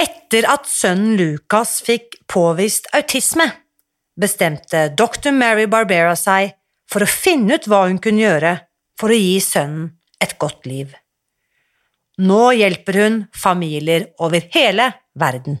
Etter at sønnen Lucas fikk påvist autisme, bestemte dr. Mary Barbera seg for å finne ut hva hun kunne gjøre for å gi sønnen et godt liv. Nå hjelper hun familier over hele verden.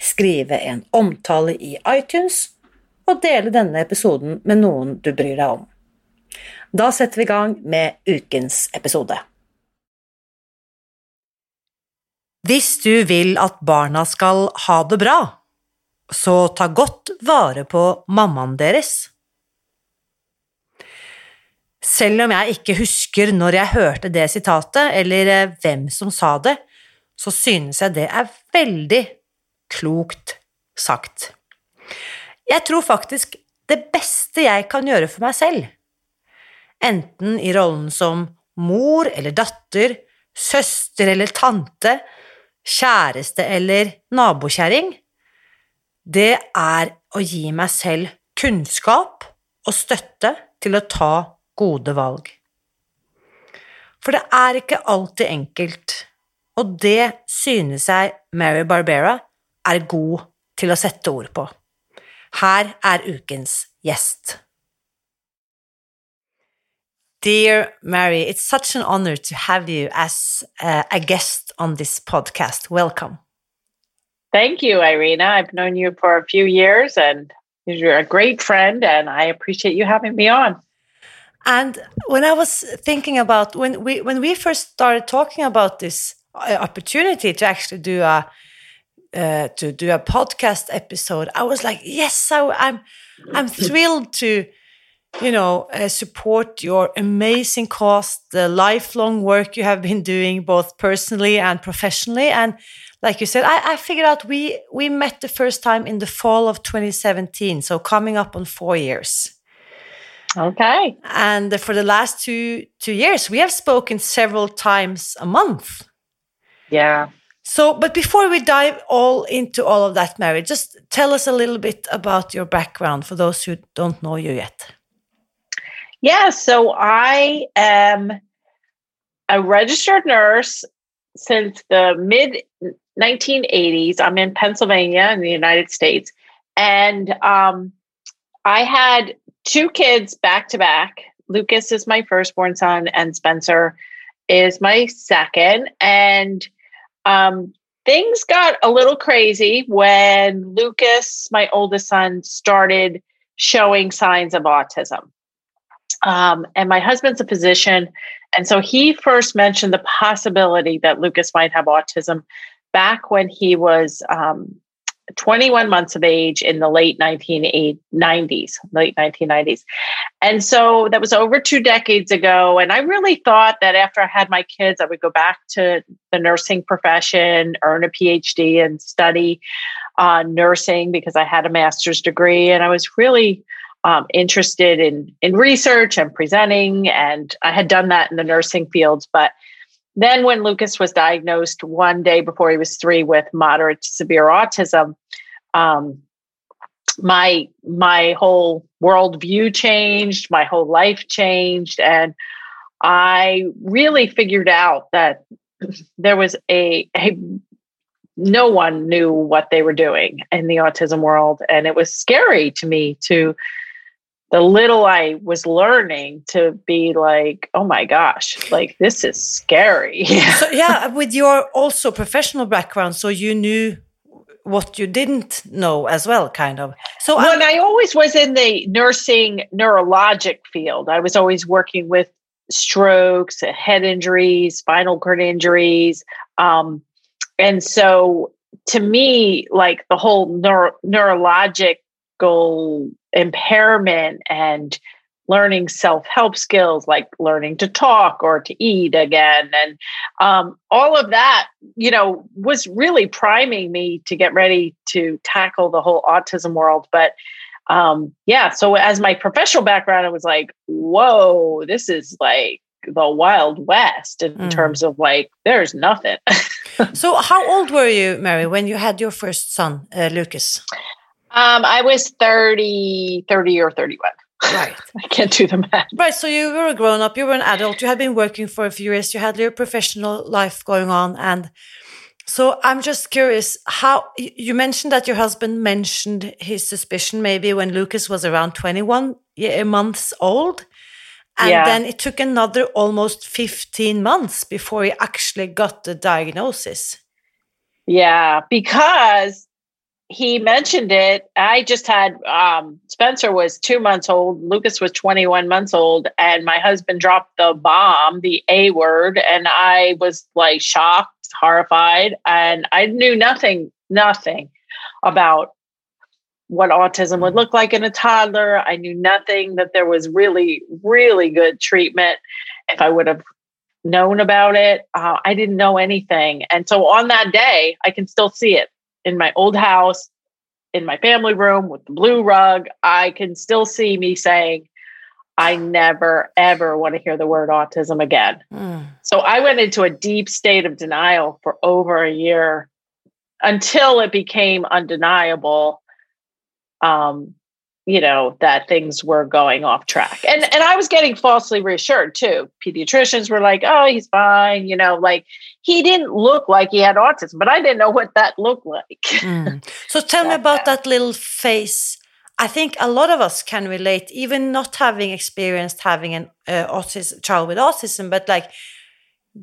skrive en omtale i iTunes og dele denne episoden med noen du bryr deg om. Da setter vi i gang med ukens episode. Hvis du vil at barna skal ha det bra, så ta godt vare på mammaen deres. Selv om jeg ikke husker når jeg hørte det sitatet, eller eh, hvem som sa det, så synes jeg det er veldig klokt sagt. Jeg tror faktisk det beste jeg kan gjøre for meg selv, enten i rollen som mor eller datter, søster eller tante, kjæreste eller nabokjerring, det er å gi meg selv kunnskap og støtte til å ta gode valg. For det er ikke alltid enkelt, og det synes jeg Mary Barbera er god til å sette ord på. Her er ukens gjest. Dear Mary, it's such an honor to have you as uh, a guest on this podcast. Welcome. Thank you, Irina. I've known you for a few years and you're a great friend, and I appreciate you having me on. And when I was thinking about when we when we first started talking about this uh, opportunity to actually do a uh, to do a podcast episode, I was like, yes, I, I'm I'm thrilled to you know uh, support your amazing cause, the lifelong work you have been doing both personally and professionally, and like you said, I, I figured out we we met the first time in the fall of 2017, so coming up on four years. Okay. And for the last two two years, we have spoken several times a month. Yeah. So, but before we dive all into all of that, Mary, just tell us a little bit about your background for those who don't know you yet. Yeah, so I am a registered nurse since the mid 1980s. I'm in Pennsylvania in the United States. And um, I had two kids back to back. Lucas is my firstborn son, and Spencer is my second. And um, things got a little crazy when Lucas, my oldest son, started showing signs of autism. Um, and my husband's a physician. And so he first mentioned the possibility that Lucas might have autism back when he was um, 21 months of age in the late 1990s, late 1990s. And so that was over two decades ago. And I really thought that after I had my kids, I would go back to the nursing profession, earn a PhD, and study uh, nursing because I had a master's degree. And I was really um, interested in, in research and presenting. And I had done that in the nursing fields. But then, when Lucas was diagnosed one day before he was three with moderate to severe autism, um, my my whole worldview changed, my whole life changed, and I really figured out that there was a, a no one knew what they were doing in the autism world, and it was scary to me to the little I was learning to be like, oh my gosh, like this is scary. so, yeah, with your also professional background, so you knew what you didn't know as well, kind of. So when I always was in the nursing neurologic field, I was always working with strokes, head injuries, spinal cord injuries. Um, and so to me, like the whole neuro- neurological impairment and learning self-help skills like learning to talk or to eat again. And um, all of that you know was really priming me to get ready to tackle the whole autism world. But um, yeah so as my professional background it was like whoa this is like the wild west in mm. terms of like there's nothing. So how old were you mary when you had your first son uh, lucas um, I was 30, 30 or 31. Right. I can't do the math. Right. So you were a grown up, you were an adult, you had been working for a few years, you had your professional life going on. And so I'm just curious how you mentioned that your husband mentioned his suspicion maybe when Lucas was around 21 months old. And yeah. then it took another almost 15 months before he actually got the diagnosis. Yeah, because he mentioned it. I just had um, Spencer was two months old, Lucas was 21 months old, and my husband dropped the bomb, the A word, and I was like shocked, horrified, and I knew nothing, nothing about what autism would look like in a toddler. I knew nothing that there was really, really good treatment. If I would have known about it, uh, I didn't know anything. And so on that day, I can still see it in my old house in my family room with the blue rug, I can still see me saying, I never, ever want to hear the word autism again. Mm. So I went into a deep state of denial for over a year until it became undeniable. Um, you know that things were going off track. And and i was getting falsely reassured too. Pediatricians were like oh he's fine you know like he didn't look like he had autism but i didn't know what that looked like. Mm. so tell me about that little face. I think a lot of us can relate even not having experienced having an uh, autism child with autism but like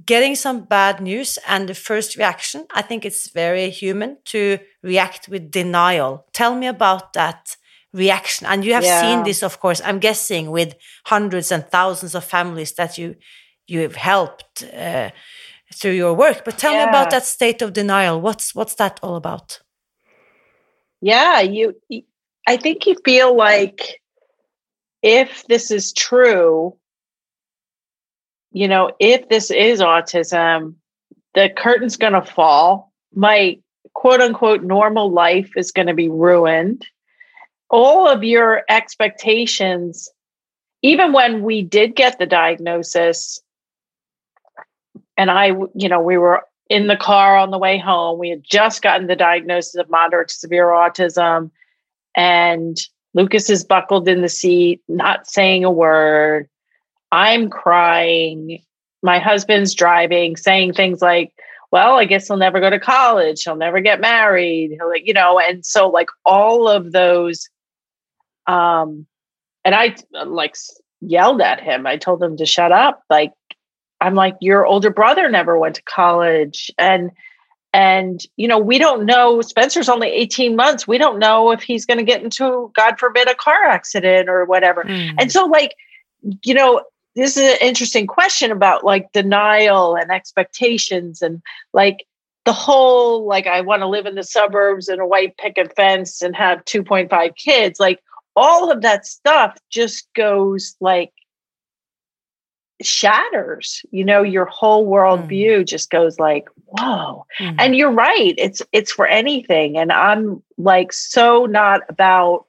getting some bad news and the first reaction i think it's very human to react with denial. Tell me about that reaction. And you have yeah. seen this of course i'm guessing with hundreds and thousands of families that you you have helped uh, through your work. But tell yeah. me about that state of denial. What's what's that all about? Yeah you i think you feel like if this is true you know if this is autism the curtain's going to fall. My quote unquote normal life is going to be ruined all of your expectations, even when we did get the diagnosis, and I, you know, we were in the car on the way home. We had just gotten the diagnosis of moderate to severe autism, and Lucas is buckled in the seat, not saying a word. I'm crying. My husband's driving, saying things like, well, I guess he'll never go to college. He'll never get married. He'll, you know, and so like all of those um, and I like yelled at him. I told him to shut up. Like, I'm like, your older brother never went to college. And, and, you know, we don't know, Spencer's only 18 months. We don't know if he's going to get into, God forbid, a car accident or whatever. Mm. And so, like, you know, this is an interesting question about like denial and expectations and like the whole like I want to live in the suburbs and a white picket fence and have 2.5 kids. Like all of that stuff just goes like shatters you know your whole world mm. view just goes like whoa mm. and you're right it's it's for anything and i'm like so not about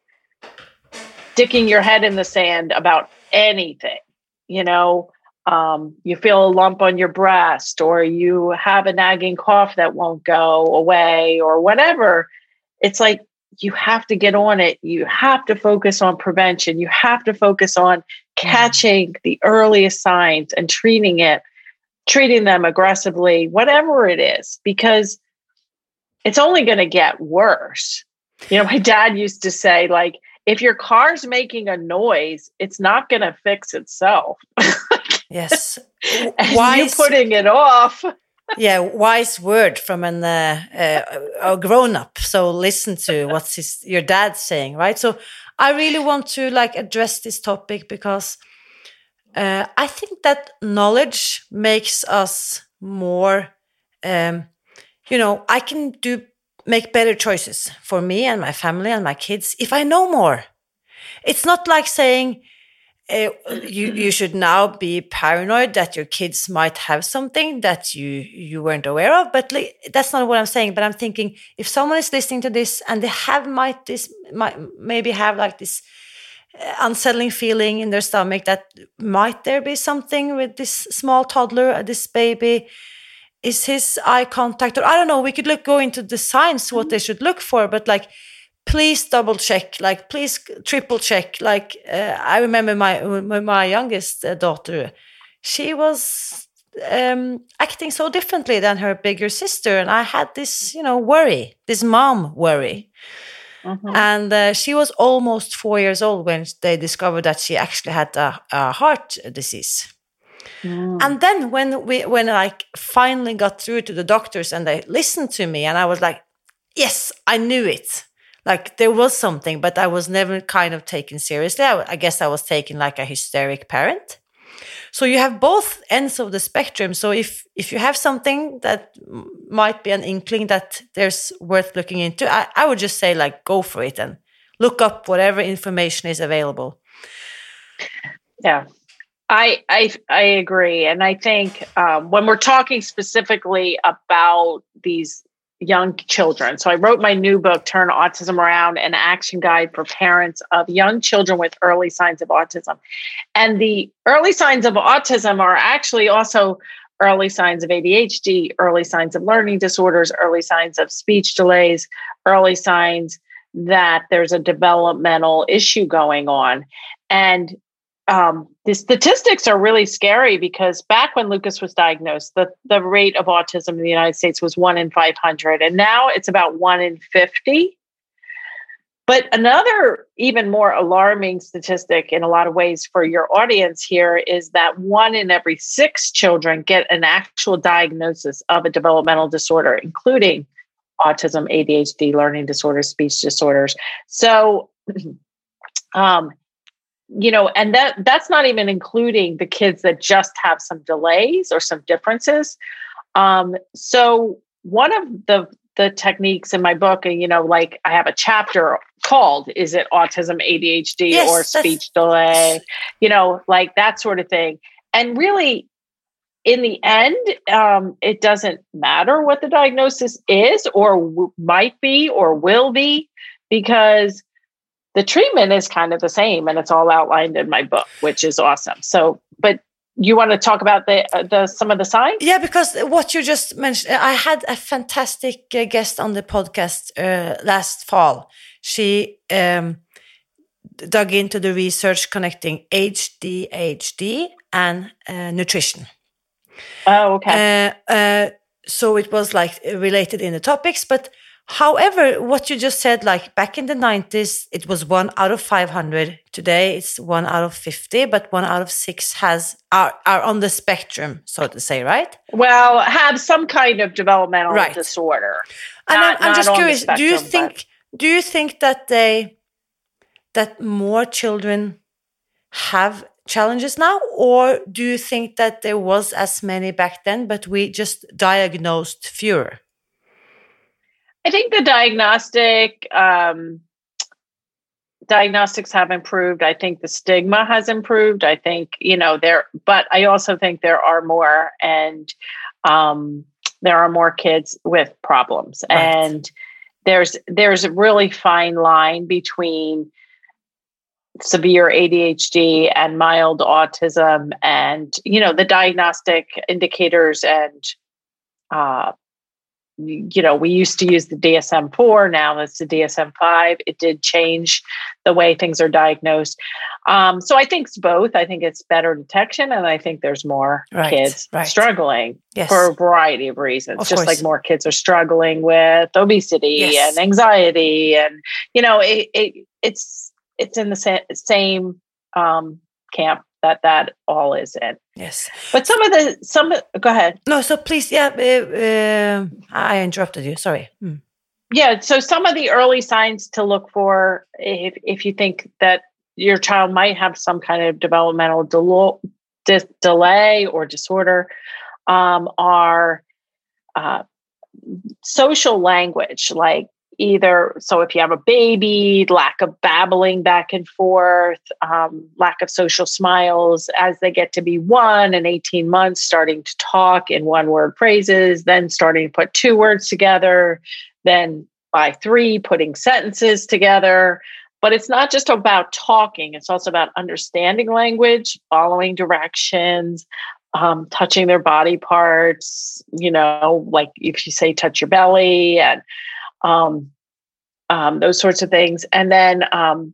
sticking your head in the sand about anything you know um, you feel a lump on your breast or you have a nagging cough that won't go away or whatever it's like you have to get on it. You have to focus on prevention. You have to focus on catching the earliest signs and treating it, treating them aggressively, whatever it is, because it's only going to get worse. You know, my dad used to say, like, if your car's making a noise, it's not going to fix itself. yes. Why you putting it off? Yeah, wise word from an uh, uh, a grown up. So listen to what's his your dad saying, right? So I really want to like address this topic because uh, I think that knowledge makes us more. Um, you know, I can do make better choices for me and my family and my kids if I know more. It's not like saying uh, you you should now be paranoid that your kids might have something that you you weren't aware of. But like, that's not what I'm saying. But I'm thinking if someone is listening to this and they have might this might maybe have like this uh, unsettling feeling in their stomach that might there be something with this small toddler, this baby is his eye contact or i don't know we could look go into the signs what they should look for but like please double check like please triple check like uh, i remember my my youngest uh, daughter she was um, acting so differently than her bigger sister and i had this you know worry this mom worry mm-hmm. and uh, she was almost four years old when they discovered that she actually had a, a heart disease Mm. And then when we when I finally got through to the doctors and they listened to me and I was like, yes, I knew it. Like there was something, but I was never kind of taken seriously. I, I guess I was taken like a hysteric parent. So you have both ends of the spectrum. So if if you have something that might be an inkling that there's worth looking into, I, I would just say like go for it and look up whatever information is available. Yeah, I I I agree, and I think um, when we're talking specifically about these young children, so I wrote my new book, "Turn Autism Around: An Action Guide for Parents of Young Children with Early Signs of Autism," and the early signs of autism are actually also early signs of ADHD, early signs of learning disorders, early signs of speech delays, early signs that there's a developmental issue going on, and um, the statistics are really scary because back when Lucas was diagnosed, the, the rate of autism in the United States was one in 500, and now it's about one in 50. But another, even more alarming statistic in a lot of ways for your audience here is that one in every six children get an actual diagnosis of a developmental disorder, including autism, ADHD, learning disorders, speech disorders. So, um, you know and that that's not even including the kids that just have some delays or some differences. Um, so one of the the techniques in my book and you know like i have a chapter called is it autism adhd yes, or speech delay? You know like that sort of thing. And really in the end um, it doesn't matter what the diagnosis is or w- might be or will be because the treatment is kind of the same and it's all outlined in my book which is awesome. So but you want to talk about the uh, the some of the signs? Yeah because what you just mentioned i had a fantastic uh, guest on the podcast uh, last fall. She um, dug into the research connecting ADHD and uh, nutrition. Oh okay. Uh, uh, so it was like related in the topics but However, what you just said, like back in the 90s, it was one out of 500. Today, it's one out of 50, but one out of six has are, are on the spectrum, so to say, right? Well, have some kind of developmental right. disorder. And not, I'm, I'm just curious, spectrum, do you think but... do you think that they that more children have challenges now, or do you think that there was as many back then, but we just diagnosed fewer? I think the diagnostic um, diagnostics have improved. I think the stigma has improved. I think you know there, but I also think there are more, and um, there are more kids with problems, right. and there's there's a really fine line between severe ADHD and mild autism, and you know the diagnostic indicators and uh, you know, we used to use the DSM 4, now it's the DSM 5. It did change the way things are diagnosed. Um, so I think it's both. I think it's better detection, and I think there's more right, kids right. struggling yes. for a variety of reasons. Of Just course. like more kids are struggling with obesity yes. and anxiety, and, you know, it, it, it's it's in the sa- same um, camp that that all is in. Yes. But some of the some go ahead. No, so please, yeah, uh, uh, I interrupted you. Sorry. Hmm. Yeah, so some of the early signs to look for if if you think that your child might have some kind of developmental de- delay or disorder um, are uh, social language, like either so if you have a baby lack of babbling back and forth um, lack of social smiles as they get to be one and 18 months starting to talk in one word phrases then starting to put two words together then by three putting sentences together. But it's not just about talking it's also about understanding language following directions um, touching their body parts you know like if you say touch your belly and um, um, those sorts of things. And then um,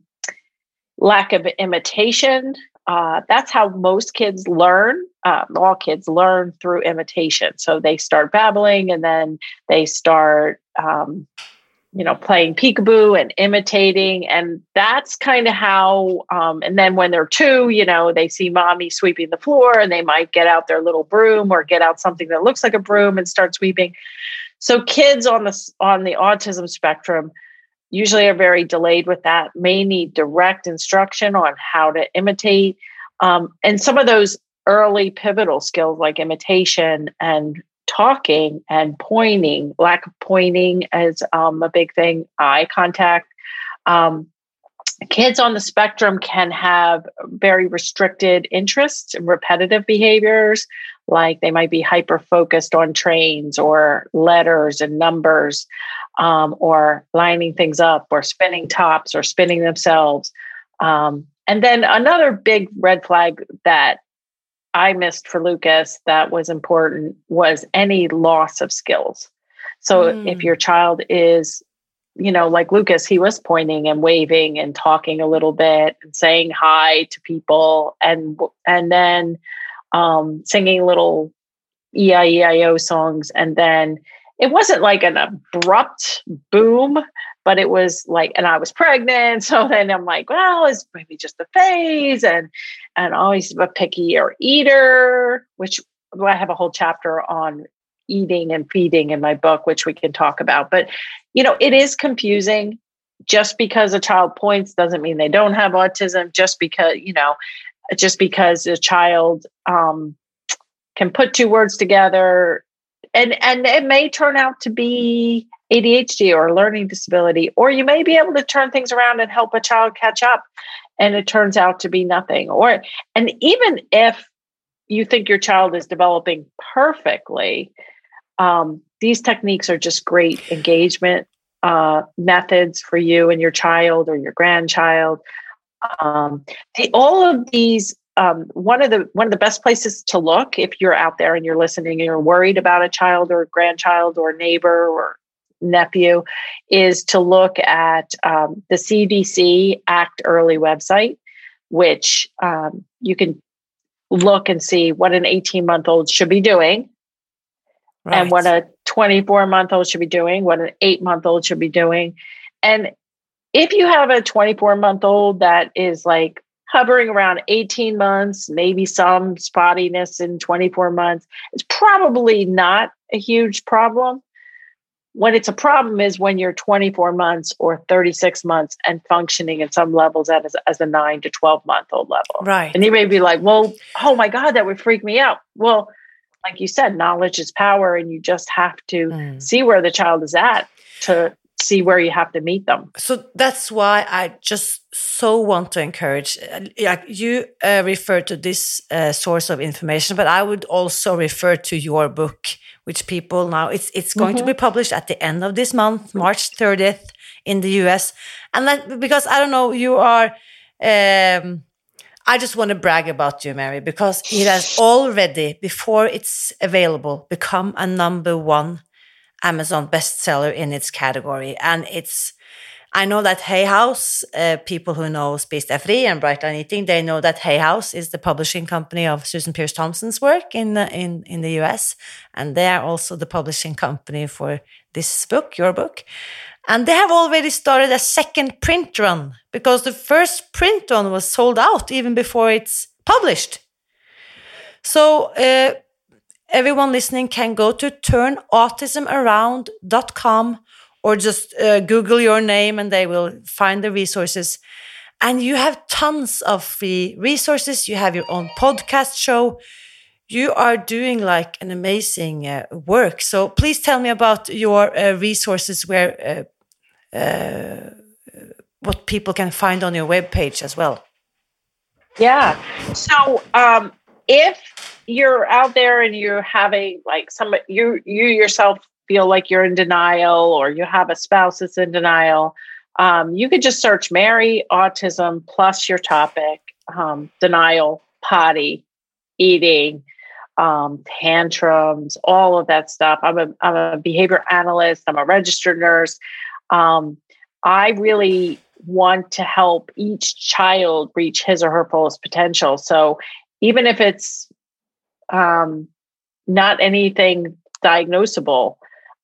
lack of imitation. Uh, that's how most kids learn. Um, all kids learn through imitation. So they start babbling and then they start, um, you know, playing peekaboo and imitating. And that's kind of how, um, and then when they're two, you know, they see mommy sweeping the floor and they might get out their little broom or get out something that looks like a broom and start sweeping. So kids on the on the autism spectrum usually are very delayed with that. May need direct instruction on how to imitate, um, and some of those early pivotal skills like imitation and talking and pointing. Lack of pointing is um, a big thing. Eye contact. Um, kids on the spectrum can have very restricted interests and repetitive behaviors like they might be hyper focused on trains or letters and numbers um, or lining things up or spinning tops or spinning themselves um, and then another big red flag that i missed for lucas that was important was any loss of skills so mm. if your child is you know like lucas he was pointing and waving and talking a little bit and saying hi to people and and then um, singing little E-I-E-I-O songs. And then it wasn't like an abrupt boom, but it was like, and I was pregnant. So then I'm like, well, it's maybe just a phase. And, and always a picky or eater, which I have a whole chapter on eating and feeding in my book, which we can talk about. But, you know, it is confusing. Just because a child points doesn't mean they don't have autism. Just because, you know, just because a child um, can put two words together and and it may turn out to be ADHD or learning disability or you may be able to turn things around and help a child catch up and it turns out to be nothing. Or and even if you think your child is developing perfectly um, these techniques are just great engagement uh, methods for you and your child or your grandchild um, the, all of these um, one of the one of the best places to look if you're out there and you're listening and you're worried about a child or grandchild or neighbor or nephew is to look at um, the CDC Act Early website, which um, you can look and see what an 18 month old should be doing right. and what a 24 month old should be doing, what an eight month old should be doing. And if you have a 24 month old that is like hovering around 18 months, maybe some spottiness in 24 months, it's probably not a huge problem. When it's a problem is when you're 24 months or 36 months and functioning in some levels as, as a nine to 12 month old level. Right. And you may be like, well, oh my God, that would freak me out. Well, like you said, knowledge is power, and you just have to mm. see where the child is at to see where you have to meet them. So that's why I just so want to encourage. Uh, you uh, refer to this uh, source of information, but I would also refer to your book, which people now it's it's going mm -hmm. to be mm-hmm. published at the end of this month, March thirtieth, in the U.S. And that because I don't know, you are. Um, I just want to brag about you, Mary, because it has already, before it's available, become a number one Amazon bestseller in its category. And it's, I know that Hay House, uh, people who know Spis deg fri and Brightline Eating, they know that Hay House is the publishing company of Susan Peirce Thompson's work in the, in in the US, and they are also the publishing company for this book, your book. And they have already started a second print run because the first print run was sold out even before it's published. So uh, everyone listening can go to turnautismaround.com or just uh, Google your name and they will find the resources. And you have tons of free resources. You have your own podcast show. You are doing like an amazing uh, work. So please tell me about your uh, resources where uh, uh, what people can find on your webpage as well. Yeah. So um, if you're out there and you're having like some you you yourself feel like you're in denial or you have a spouse that's in denial, um, you could just search Mary Autism plus your topic, um, denial, potty, eating, um, tantrums, all of that stuff. I'm a, I'm a behavior analyst, I'm a registered nurse. Um, I really want to help each child reach his or her fullest potential. So even if it's um, not anything diagnosable,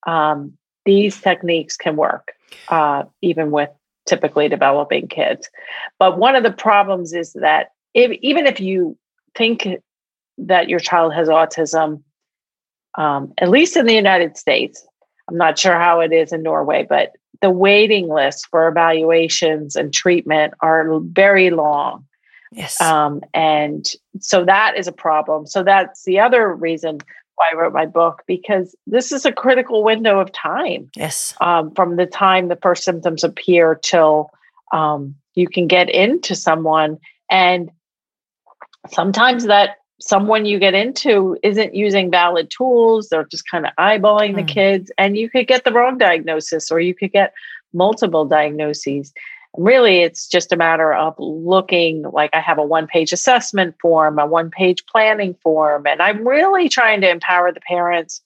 um, these techniques can work uh, even with typically developing kids. But one of the problems is that if, even if you think that your child has autism, um, at least in the United States, I'm not sure how it is in Norway, but the waiting lists for evaluations and treatment are very long. Yes. Um, and so that is a problem. So that's the other reason why I wrote my book because this is a critical window of time. Yes. Um, from the time the first symptoms appear till um, you can get into someone. And sometimes that someone you get into isn't using valid tools. They're just kind of eyeballing mm. the kids, and you could get the wrong diagnosis or you could get multiple diagnoses really it's just a matter of looking like i have a one page assessment form a one page planning form and i'm really trying to empower the parents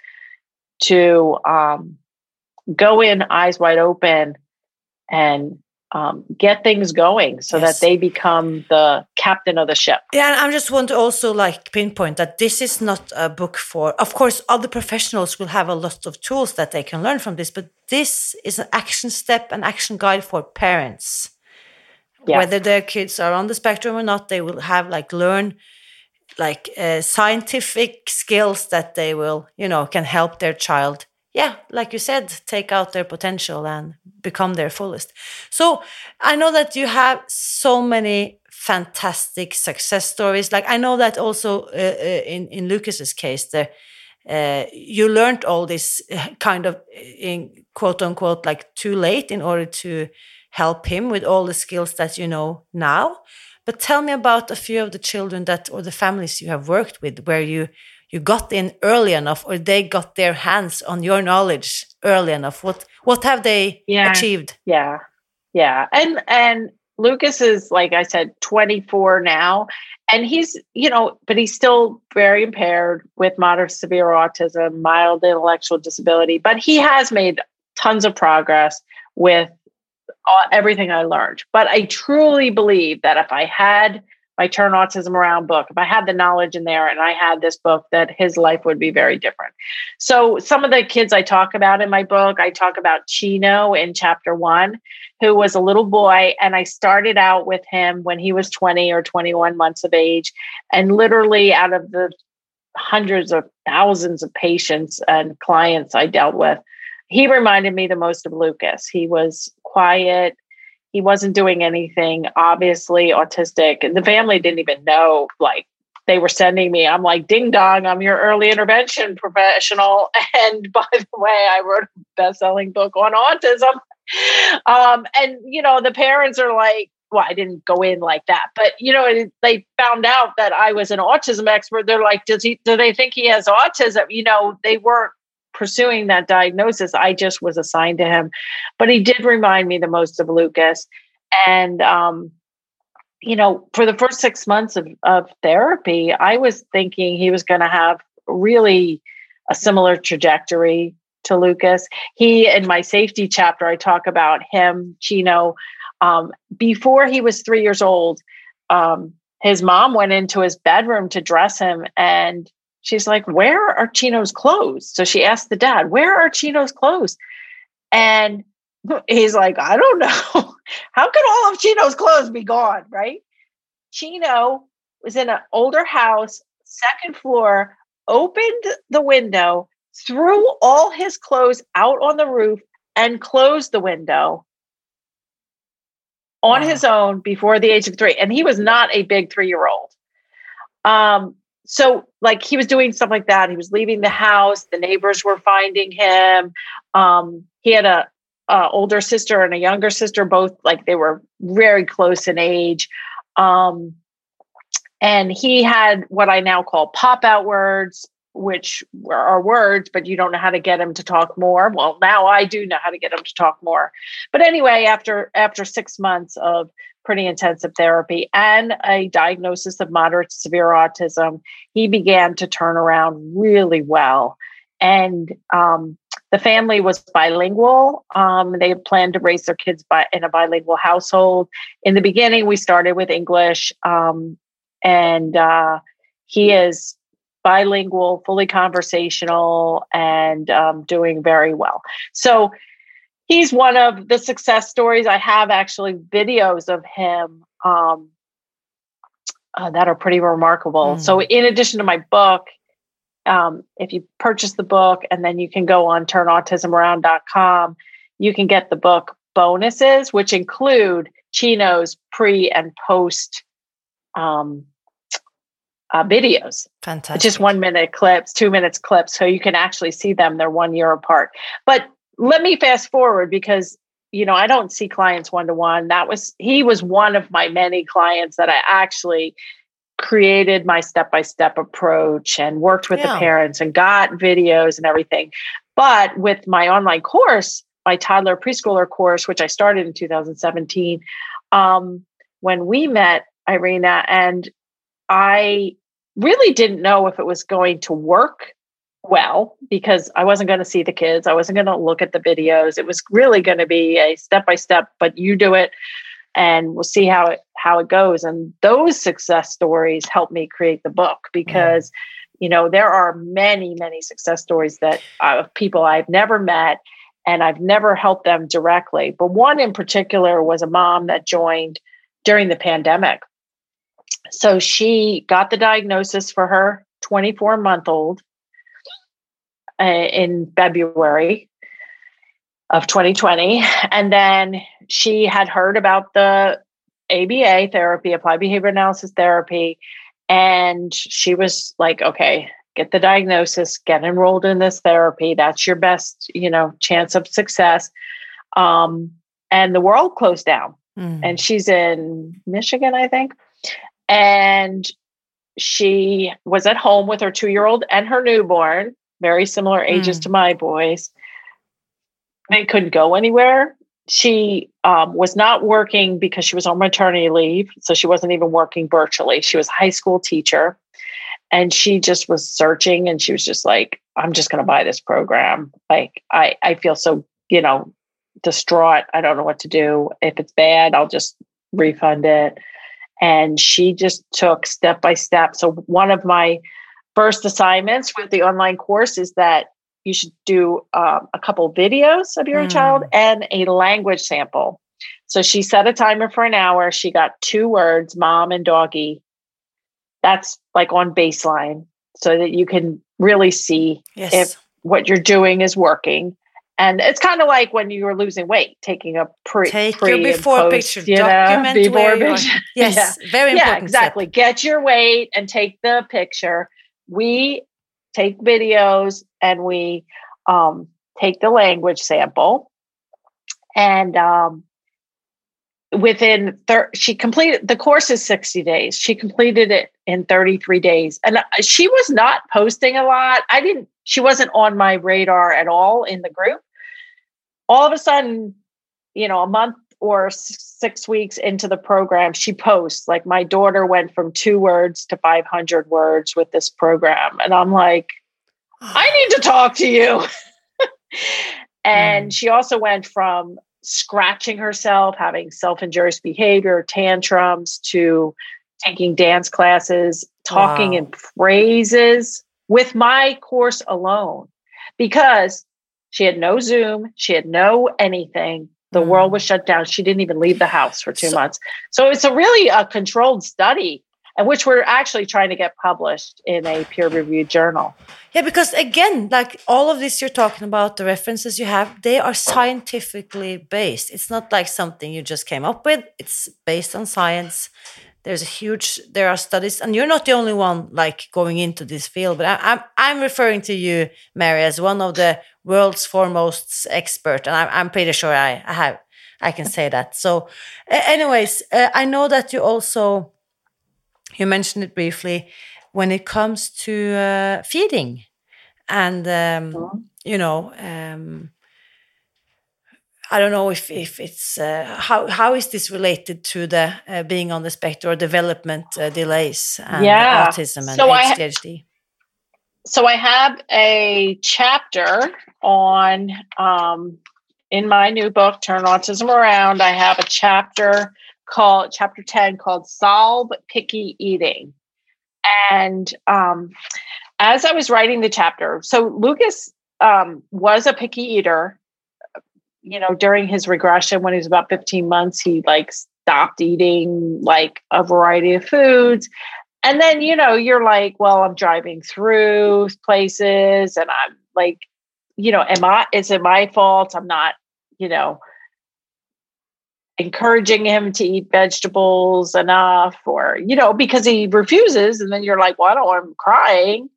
to um, go in eyes wide open and um, get things going so yes. that they become the captain of the ship. Yeah, and I just want to also like pinpoint that this is not a book for. Of course, other professionals will have a lot of tools that they can learn from this, but this is an action step, an action guide for parents. Yeah. Whether their kids are on the spectrum or not, they will have like learn like uh, scientific skills that they will, you know, can help their child yeah, like you said, take out their potential and become their fullest. So I know that you have so many fantastic success stories. Like I know that also uh, uh in in Lucas's case, uh, you learned all this kind of in quote unquote like too late in order to help him with all the skills that you know now. But tell me about a few of the children that or the families you have worked with where you you got in early enough or they got their hands on your knowledge early enough. What what have they yeah. achieved? Yeah. Yeah. And and lucas is like i said 24 now. And he's you know but he's still very impaired with moderate severe autism mild intellectual disability. But he has made tons of progress with all, everything i learned. But i truly believe that if i had my Turn Autism Around book, if I had the knowledge in there and I had this book, that his life would be very different. So, some of the kids I talk about in my book, I talk about Chino in chapter one, who was a little boy. And I started out with him when he was 20 or 21 months of age. And literally, out of the hundreds of thousands of patients and clients I dealt with, he reminded me the most of Lucas. He was quiet he wasn't doing anything obviously autistic. And the family didn't even know like they were sending me i'm like ding dong i'm your early intervention professional. And by the way i wrote a best-selling book on autism. Um, and you know the parents are like well i didn't go in like that but you know they found out that i was an autism expert. They're like does he do they think he has autism? You know they weren't pursuing that diagnosis. I just was assigned to him. But he did remind me the most of Lucas. And, um, you know, for the first six months of, of therapy, I was thinking he was going to have really a similar trajectory to Lucas. He, in my safety chapter, I talk about him, Chino. Um, before he was three years old, um, his mom went into his bedroom to dress him and she's like, Where are Chino's clothes? So she asked the dad, Where are Chino's clothes? And he's like, I don't know. How could all of Chino's clothes be gone? Right? Chino was in an older house, second floor, opened the window, threw all his clothes out on the roof, and closed the window on wow. his own before the age of three. And he was not a big three year old. Um, so like he was doing stuff like that. He was leaving the house. The neighbors were finding him. Um, he had a, a, older sister and a younger sister, both like they were very close in age. Um, and he had what I now call pop out words, which are words, but you don't know how to get him to talk more. Well, now I do know how to get him to talk more. But anyway, after after six months of pretty intensive therapy and a diagnosis of moderate to severe autism, he began to turn around really well. And um, the family was bilingual. Um, they planned to raise their kids by, in a bilingual household. In the beginning, we started with English, um, and uh, he is bilingual, fully conversational, and um, doing very well. So he's one of the success stories. I have actually videos of him um, uh, that are pretty remarkable. Mm. So, in addition to my book, um, if you purchase the book and then you can go on turnautismaround.com, you can get the book bonuses, which include Chino's pre and post um, uh, videos. Fantastic. Just one minute clips, two minutes clips, so you can actually see them. They're one year apart. But let me fast forward because you know I don't see clients one to one. That was he was one of my many clients that I actually created my step by step approach and worked with yeah. the parents and got videos and everything. But with my online course, my toddler preschooler course, which I started in 2017, um, when we met, Irina, and I really didn't know if it was going to work well because I wasn't going to see the kids. I wasn't going to look at the videos. It was really going to be a step by step, but you do it and we'll see how it how it goes. And those success stories helped me create the book because mm-hmm. you know there are many many success stories that uh, of people I've never met and I've never helped them directly. But one in particular was a mom that joined during the pandemic so she got the diagnosis for her 24 month old uh, in February of 2020. And then she had heard about the ABA therapy, applied behavior analysis therapy. And she was like, okay, get the diagnosis, get enrolled in this therapy. That's your best, you know, chance of success. Um, and the world closed down. Mm. And she's in Michigan, I think and she was at home with her two year old and her newborn, very similar ages mm. to my boys. They couldn't go anywhere. She um, was not working because she was on maternity leave. So she wasn't even working virtually. She was a high school teacher. And she just was searching and she was just like, I'm just going to buy this program. Like, I, I feel so, you know, distraught. I don't know what to do. If it's bad, I'll just refund it and she just took step by step. So, one of my first assignments with the online course is that you should do um, a couple videos of your mm. child and a language sample. So, she set a timer for an hour. She got two words, mom and doggy. That's like on baseline so that you can really see yes. if what you're doing is working. And it's kind of like when you were losing weight, taking a pre, Take pre your before post, picture, you document know, before picture. Yes, yeah. very important. Yeah, exactly. Step. Get your weight and take the picture. We take videos and we um, take the language sample. And um, within thir- she completed the course is 60 days she completed it in 33 days and uh, she was not posting a lot i didn't she wasn't on my radar at all in the group. All of a sudden, you know, a month or six weeks into the program, she posts like, My daughter went from two words to 500 words with this program. And I'm like, I need to talk to you. and mm. she also went from scratching herself, having self injurious behavior, tantrums, to taking dance classes, talking wow. in phrases with my course alone because She had no Zoom. She had no anything. The mm. world was shut down. She didn't even leave the house for two so, months. So it's a really a controlled study and which we're actually trying to get published in a peer reviewed journal. Yeah, because again, like all of this you're talking about, the references you have, they are scientifically based. It's not like something you just came up with, it's based on science. There's a huge, there are studies, and you're not the only one like going into this field, but I, I'm, I'm referring to you, Mary, as one of the world's foremost expert, and I'm, I'm pretty sure I, I have, I can say that. So, anyways, uh, I know that you also you mentioned it briefly when it comes to uh, feeding and um, mm-hmm. you know um, I don't know if, if it's uh, how how is this related to the uh, being on the spectrum or development uh, delays and yeah. autism and so ADHD? I, so I have a chapter on um, in my new book, Turn Autism Around. I have a chapter called chapter 10 called Solve Picky Eating. And um, as I was writing the chapter, so Lucas um, was a picky eater. You know, during his regression, when he was about 15 months, he like stopped eating like a variety of foods. And then, you know, you're like, well, I'm driving through places and I'm like, you know, am I, is it my fault? I'm not, you know, encouraging him to eat vegetables enough or you know because he refuses and then you're like well i don't want him crying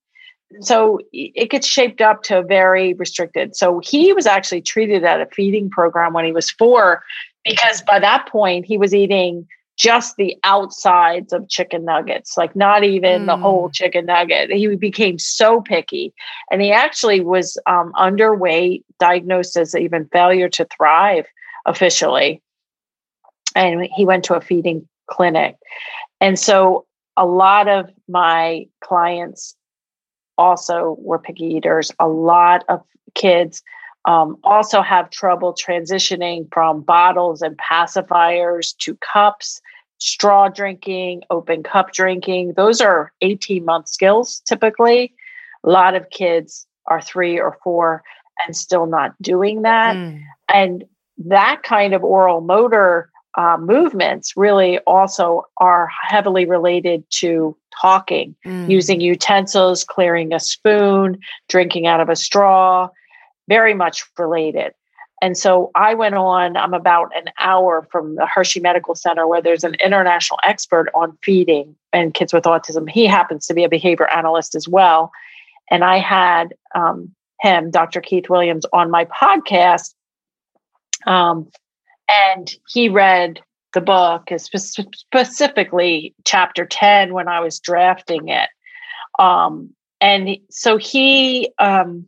so it gets shaped up to very restricted so he was actually treated at a feeding program when he was four because by that point he was eating just the outsides of chicken nuggets, like not even mm. the whole chicken nugget. He became so picky. And he actually was um, underweight, diagnosed as even failure to thrive officially and he went to a feeding clinic. And so a lot of my clients also were picky eaters. A lot of kids um, also have trouble transitioning from bottles and pacifiers to cups, straw drinking, open cup drinking. Those are 18 month skills typically. A lot of kids are three or four and still not doing that. Mm. And that kind of oral motor uh, movements really also are heavily related to talking, mm. using utensils, clearing a spoon, drinking out of a straw, very much related. And so I went on, I'm about an hour from the Hershey Medical Center where there's an international expert on feeding and kids with autism. He happens to be a behavior analyst as well. And I had um, him, Dr. Keith Williams, on my podcast um, and he read the book, is specifically chapter 10 when I was drafting it. Um, and so he um,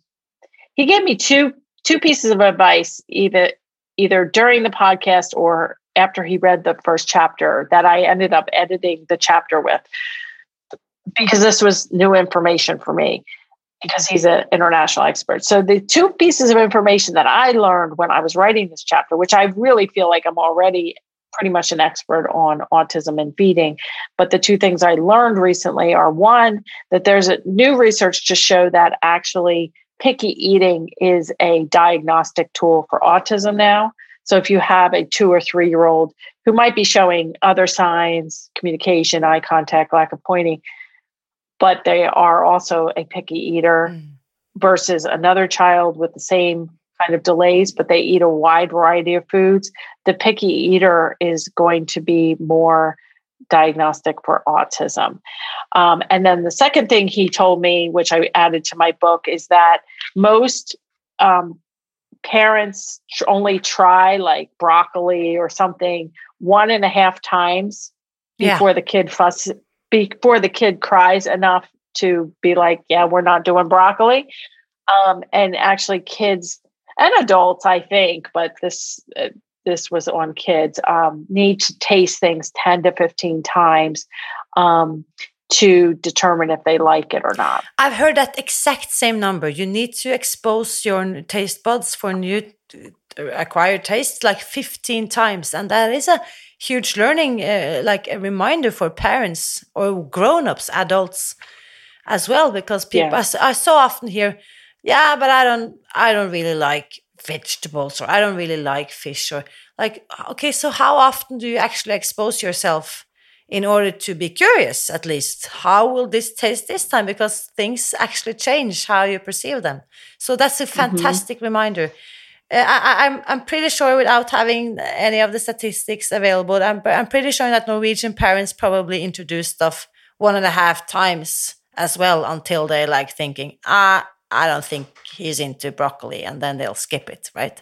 he gave me two two pieces of advice either either during the podcast or after he read the first chapter that I ended up editing the chapter with because this was new information for me because he's an international expert. So the two pieces of information that I learned when I was writing this chapter, which I really feel like I'm already pretty much an expert on autism and feeding, but the two things I learned recently are one that there's a new research to show that actually picky eating is a diagnostic tool for autism now. So if you have a 2 or 3 year old who might be showing other signs, communication, eye contact, lack of pointing, but they are also a picky eater mm. versus another child with the same kind of delays, but they eat a wide variety of foods. The picky eater is going to be more diagnostic for autism. Um, and then the second thing he told me, which I added to my book, is that most um, parents only try like broccoli or something one and a half times before yeah. the kid fuss before the kid cries enough to be like, yeah, we're not doing broccoli. Um, and actually, kids and adults, I think, but this uh, this was on kids um, need to taste things ten to fifteen times um, to determine if they like it or not. I've heard that exact same number. You need to expose your taste buds for new acquired tastes like 15 times and that is a huge learning, uh, like a reminder for parents or grown ups, adults as well, because people, yeah. I, I so often hear, yeah, but I don't I don't really like vegetables or I don't really like fish or like okay, so how often do you actually expose yourself in order to be curious at least how will this taste this time because things actually change how you perceive them so that's a mm-hmm. fantastic mm-hmm. reminder uh, I, am I'm, I'm pretty sure without having any of the statistics available I'm, I'm pretty sure that norwegian parents probably introduce stuff one and a half times as well until they're like thinking ah i don't think he's into broccoli and then they'll skip it right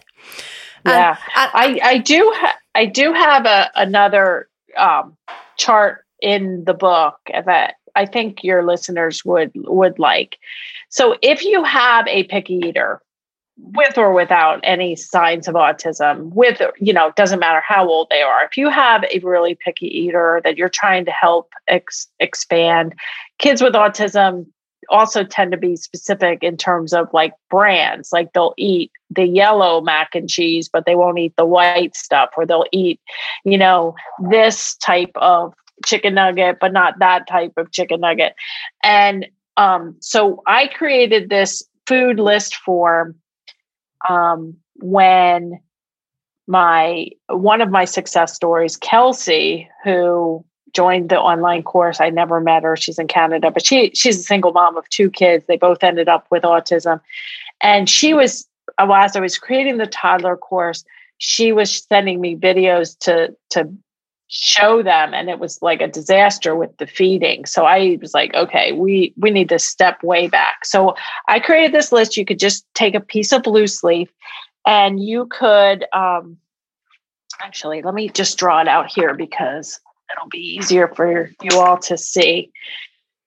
yeah I, I, I do ha- i do have a another um chart in the book that I think your listeners would would like. So if you have a picky eater with or without any signs of autism with you know it doesn't matter how old they are if you have a really picky eater that you're trying to help ex- expand kids with autism also tend to be specific in terms of like brands. Like they'll eat the yellow mac and cheese, but they won't eat the white stuff, or they'll eat, you know, this type of chicken nugget, but not that type of chicken nugget. And um, so I created this food list form um, when my one of my success stories, Kelsey, who joined the online course. I never met her. She's in Canada, but she she's a single mom of two kids. They both ended up with autism. And she was as I was creating the toddler course, she was sending me videos to to show them and it was like a disaster with the feeding. So I was like, okay, we we need to step way back. So I created this list. You could just take a piece of loose leaf and you could um actually let me just draw it out here because it'll be easier for you all to see.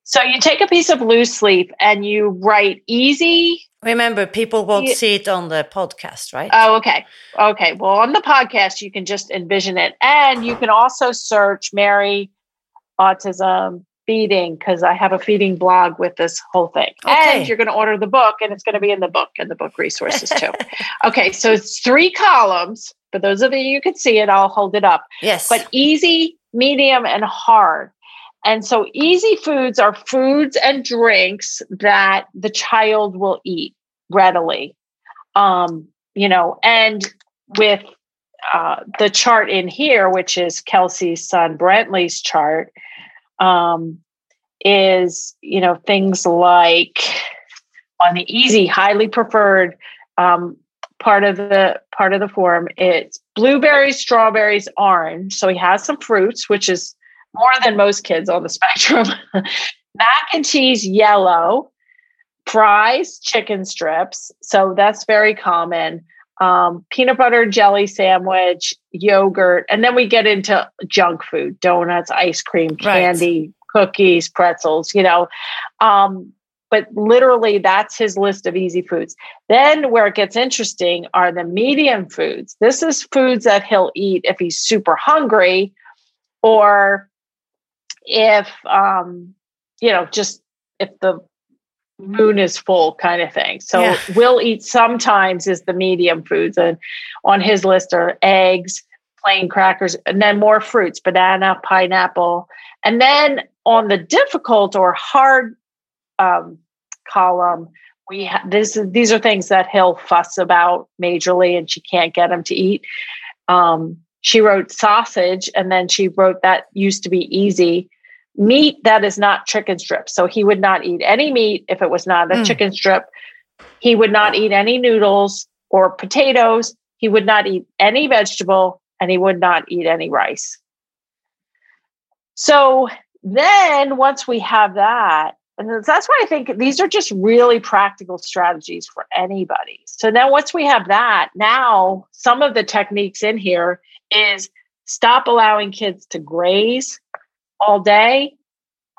So you take a piece of loose leaf and you write easy. Remember, people won't see it on the podcast, right? Oh, okay. Okay. Well, on the podcast, you can just envision it. And you can also search Mary Autism Feeding because I have a feeding blog with this whole thing. Okay. And you're going to order the book and it's going to be in the book and the book resources too. okay. So it's three columns. For those of you who can see it, I'll hold it up. Yes. But easy, medium, and hard. And so easy foods are foods and drinks that the child will eat readily. Um, you know, and with uh, the chart in here, which is Kelsey's son Brentley's chart, um, is you know things like on the easy, highly preferred um, part of the part of the form. It's blueberries, strawberries, orange. So he has some fruits, which is more than most kids on the spectrum. Mac and cheese, yellow. Fries, chicken strips. So that's very common. Um, peanut butter jelly sandwich, yogurt, and then we get into junk food: donuts, ice cream, candy, right. cookies, pretzels. You know, um, but literally that's his list of easy foods. Then where it gets interesting are the medium foods. This is foods that he'll eat if he's super hungry or if um you know just if the moon is full kind of thing. So yeah. we'll eat sometimes is the medium foods and on his list are eggs, plain crackers and then more fruits, banana, pineapple. And then on the difficult or hard um, column. We ha- this these are things that he'll fuss about majorly, and she can't get him to eat. Um, she wrote sausage, and then she wrote that used to be easy. Meat that is not chicken strips, so he would not eat any meat if it was not a mm. chicken strip. He would not eat any noodles or potatoes. He would not eat any vegetable, and he would not eat any rice. So then, once we have that, and that's why I think these are just really practical strategies for anybody. So now, once we have that, now some of the techniques in here is stop allowing kids to graze all day,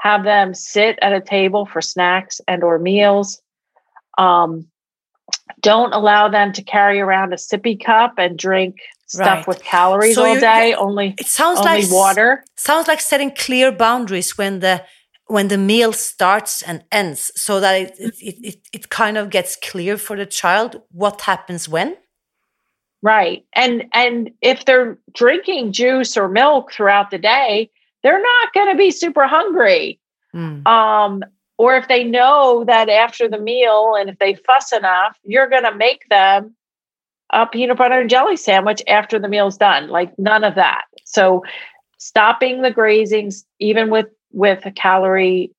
have them sit at a table for snacks and or meals. Um, don't allow them to carry around a sippy cup and drink stuff right. with calories so all day. Only it sounds only like water. Sounds like setting clear boundaries when the when the meal starts and ends so that it, it, it, it kind of gets clear for the child what happens when right and and if they're drinking juice or milk throughout the day they're not going to be super hungry mm. um or if they know that after the meal and if they fuss enough, you're going to make them a peanut butter and jelly sandwich after the meal's done. Like none of that. So stopping the grazings, even with with a calorie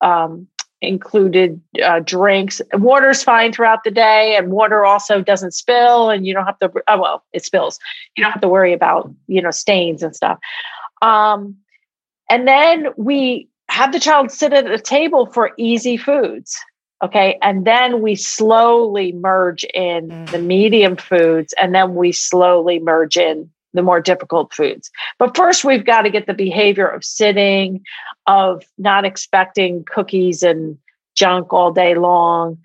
um, included uh, drinks. Water's fine throughout the day, and water also doesn't spill, and you don't have to. Oh, well, it spills. You don't have to worry about you know stains and stuff. Um, and then we have the child sit at a table for easy foods. Okay. And then we slowly merge in mm. the medium foods and then we slowly merge in the more difficult foods. But first, we've got to get the behavior of sitting, of not expecting cookies and junk all day long,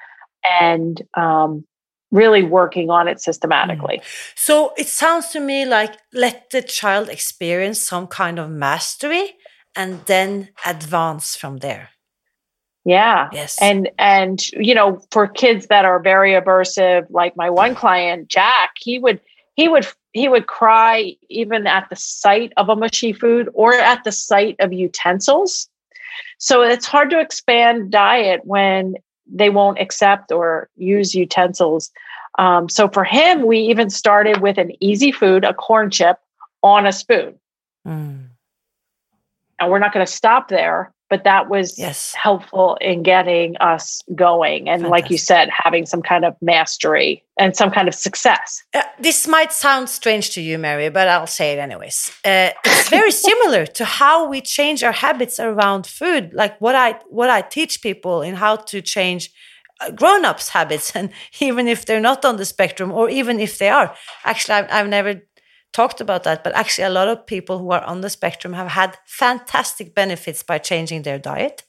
and um, really working on it systematically. Mm. So it sounds to me like let the child experience some kind of mastery and then advance from there. Yeah. Yes. And and you know, for kids that are very aversive, like my one client, Jack, he would he would he would cry even at the sight of a mushy food or at the sight of utensils. So it's hard to expand diet when they won't accept or use utensils. Um, so for him, we even started with an easy food, a corn chip on a spoon. Mm. And we're not going to stop there, but that was yes. helpful in getting us going. And Fantastic. like you said, having some kind of mastery and some kind of success. Uh, this might sound strange to you, Mary, but I'll say it anyways. Uh, it's very similar to how we change our habits around food, like what I what I teach people in how to change uh, grown-ups habits and even if they're not on the spectrum or even if they are actually I've, I've never talked about that, but actually, a lot of people who are on the spectrum have had fantastic benefits by changing their diet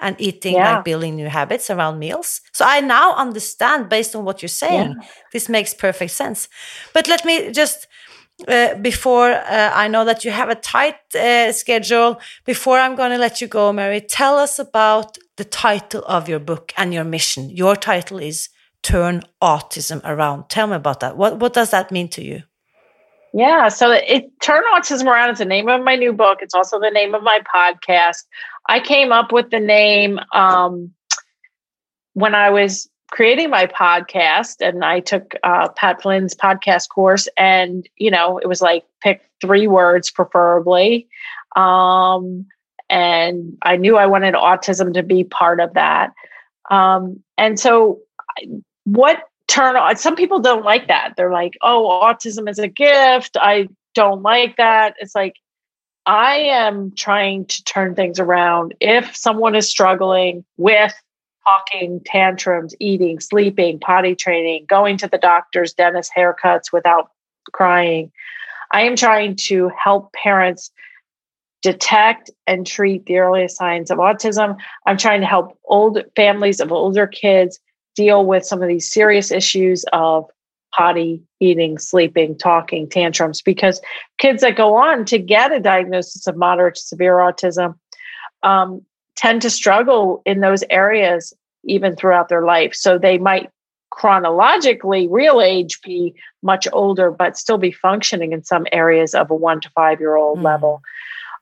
and eating yeah. like building new habits around meals. So I now understand based on what you're saying. Yeah. This makes perfect sense. But let me just uh, before uh, I know that you have a tight uh, schedule, before I'm going to let you go, Mary, tell us about the title of your book and your mission. Your title is Turn Autism Around. Tell me about that. What, what does that mean to you? Yeah, so it Turn Autism Around is the name of my new book. It's also the name of my podcast. I came up with the name um, when I was creating my podcast, and I took uh, Pat Flynn's podcast course, and you know, it was like pick three words, preferably, um, and I knew I wanted autism to be part of that. Um, and so, what turn on some people don't like that. They're like oh autism is a gift. I don't like that. It's like i am trying to turn things around. If someone is struggling with talking tantrums eating sleeping potty training going to the doctor's dentist haircuts without crying i am trying to help parents detect and treat the earliest signs of autism. I'm trying to help old families of older kids deal with some of these serious issues of potty, eating, sleeping, talking, tantrums, because kids that go on to get a diagnosis of moderate to severe autism um, tend to struggle in those areas even throughout their life. So they might chronologically, real age, be much older, but still be functioning in some areas of a one to five year old mm. level.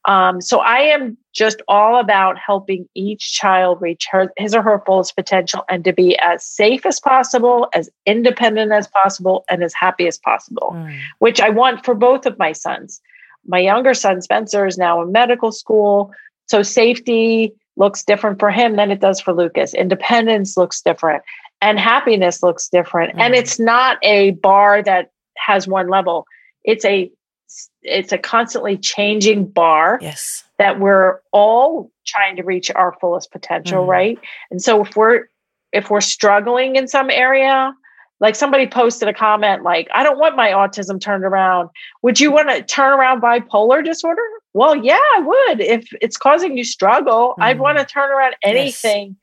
Um, so I am just all about helping each child reach her, his or her fullest potential and to be as safe as possible, as independent as possible, and as happy as possible, mm. which I want for both of my sons. My younger son, Spencer, is now in medical school. So safety looks different for him than it does for Lucas. Independence looks different and happiness looks different. Mm. And it's not a bar that has one level. It's a it's a constantly changing bar yes. that we're all trying to reach our fullest potential mm right? And so if we're if we're struggling in some area like somebody posted a comment like i don't want my autism turned around. Would you want to turn around bipolar disorder? Well yeah i would. If it's causing you struggle mm i'd want to turn around anything yes.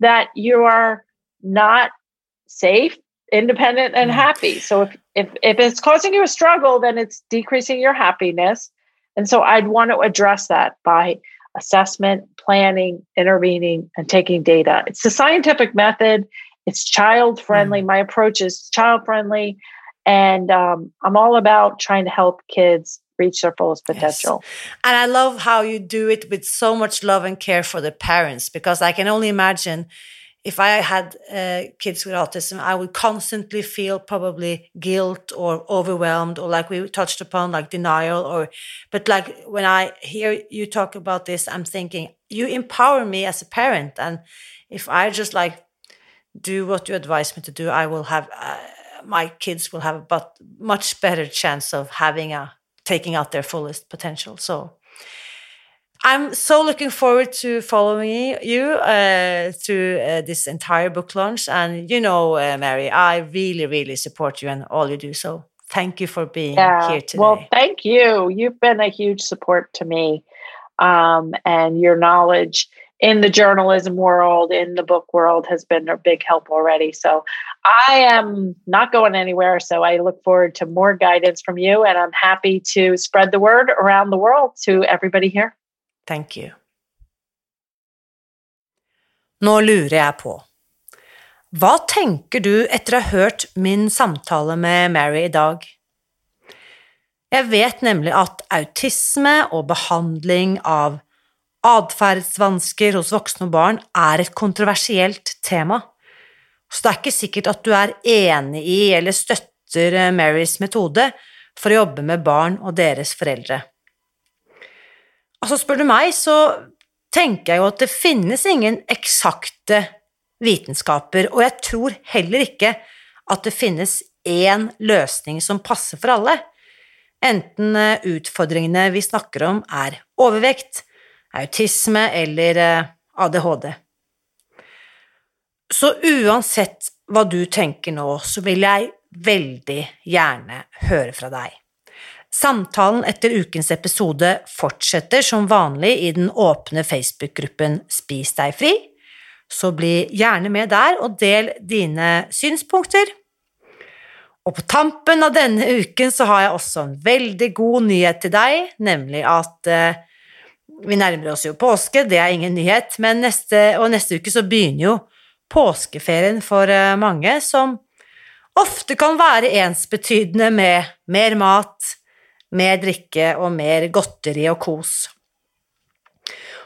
that you are not safe independent and happy. So if if if it's causing you a struggle then it's decreasing your happiness. And so i'd want to address that by assessment planning intervening and taking data. It's the scientific method. It's child friendly mm. my approach is child friendly and um, i'm all about trying to help kids reach their fullest potential. Yes. And I love how you do it with so much love and care for the parents because I can only imagine if I had uh, kids with autism, I would constantly feel probably guilt or overwhelmed, or like we touched upon, like denial. Or, but like when I hear you talk about this, I'm thinking you empower me as a parent, and if I just like do what you advise me to do, I will have uh, my kids will have a but much better chance of having a taking out their fullest potential. So I'm so looking forward to following you uh, through uh, this entire book launch. And you know, uh, Mary, I really, really support you and all you do. So thank you for being yeah. here today. Well, thank you. You've been a huge support to me. Um, and your knowledge in the journalism world, in the book world, has been a big help already. So I am not going anywhere. So I look forward to more guidance from you. And I'm happy to spread the word around the world to everybody here. Thank you. Nå lurer jeg på, hva tenker du etter å ha hørt min samtale med Mary i dag? Jeg vet nemlig at autisme og behandling av atferdsvansker hos voksne og barn er et kontroversielt tema, så det er ikke sikkert at du er enig i eller støtter Marys metode for å jobbe med barn og deres foreldre. Altså, spør du meg, så tenker jeg jo at det finnes ingen eksakte vitenskaper, og jeg tror heller ikke at det finnes én løsning som passer for alle, enten eh, utfordringene vi snakker om er overvekt, autisme eller eh, ADHD. Så uansett hva du tenker nå, så vil jeg veldig gjerne høre fra deg. Samtalen etter ukens episode fortsetter som vanlig i den åpne Facebook-gruppen Spis deg fri, så bli gjerne med der og del dine synspunkter. Og på tampen av denne uken så har jeg også en veldig god nyhet til deg, nemlig at eh, vi nærmer oss jo påske, det er ingen nyhet, men neste, og neste uke så begynner jo påskeferien for eh, mange, som ofte kan være ensbetydende med mer mat, mer drikke og mer godteri og kos.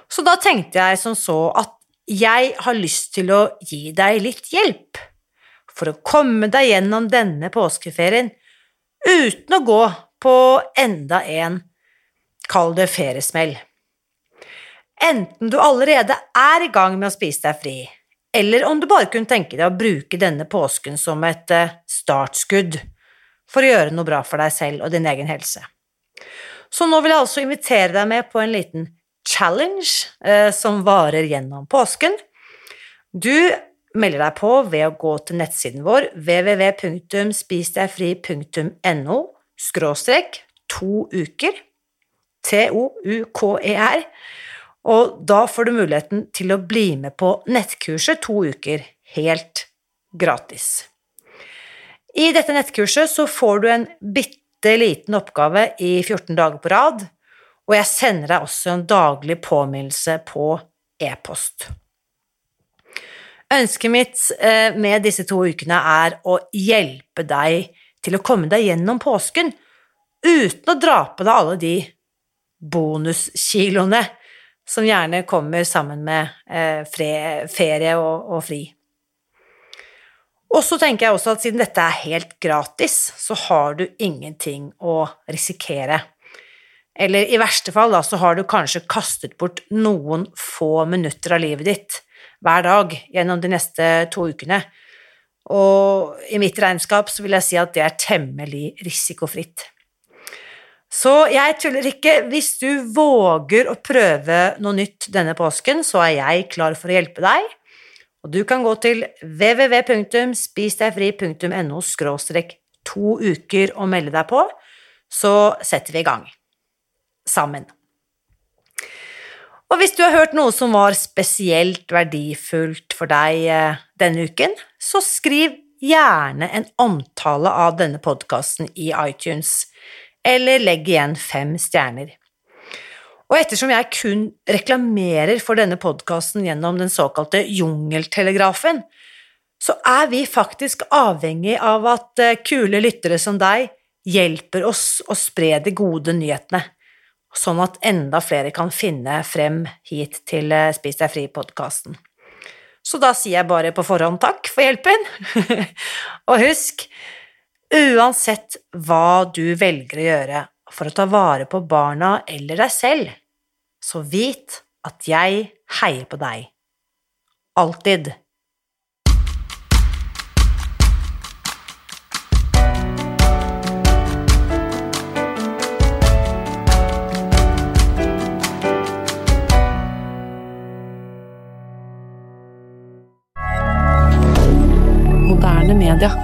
Så da tenkte jeg som så at jeg har lyst til å gi deg litt hjelp for å komme deg gjennom denne påskeferien uten å gå på enda en, kall det feriesmell. Enten du allerede er i gang med å spise deg fri, eller om du bare kunne tenke deg å bruke denne påsken som et eh, startskudd for å gjøre noe bra for deg selv og din egen helse. Så nå vil jeg altså invitere deg med på en liten challenge eh, som varer gjennom påsken. Du melder deg på ved å gå til nettsiden vår www.spisdegfri.no skråstrek to uker, T-O-U-K-E-R, og da får du muligheten til å bli med på nettkurset to uker helt gratis. I dette nettkurset så får du en bitte bitte liten oppgave i 14 dager på rad, og jeg sender deg også en daglig påminnelse på e-post. Ønsket mitt eh, med disse to ukene er å hjelpe deg til å komme deg gjennom påsken uten å dra på deg alle de bonuskiloene som gjerne kommer sammen med eh, ferie og fri. Og så tenker jeg også at siden dette er helt gratis, så har du ingenting å risikere. Eller i verste fall, da, så har du kanskje kastet bort noen få minutter av livet ditt hver dag gjennom de neste to ukene. Og i mitt regnskap så vil jeg si at det er temmelig risikofritt. Så jeg tuller ikke. Hvis du våger å prøve noe nytt denne påsken, så er jeg klar for å hjelpe deg. Og du kan gå til www.spisdegfri.no skråstrek to uker og melde deg på, så setter vi i gang. Sammen. Og hvis du har hørt noe som var spesielt verdifullt for deg eh, denne uken, så skriv gjerne en omtale av denne podkasten i iTunes, eller legg igjen fem stjerner. Og ettersom jeg kun reklamerer for denne podkasten gjennom den såkalte jungeltelegrafen, så er vi faktisk avhengig av at eh, kule lyttere som deg hjelper oss å spre de gode nyhetene, sånn at enda flere kan finne frem hit til eh, Spis deg fri-podkasten. Så da sier jeg bare på forhånd takk for hjelpen, og husk, uansett hva du velger å gjøre for å ta vare på barna eller deg selv, så vit at jeg heier på deg. Alltid. Media.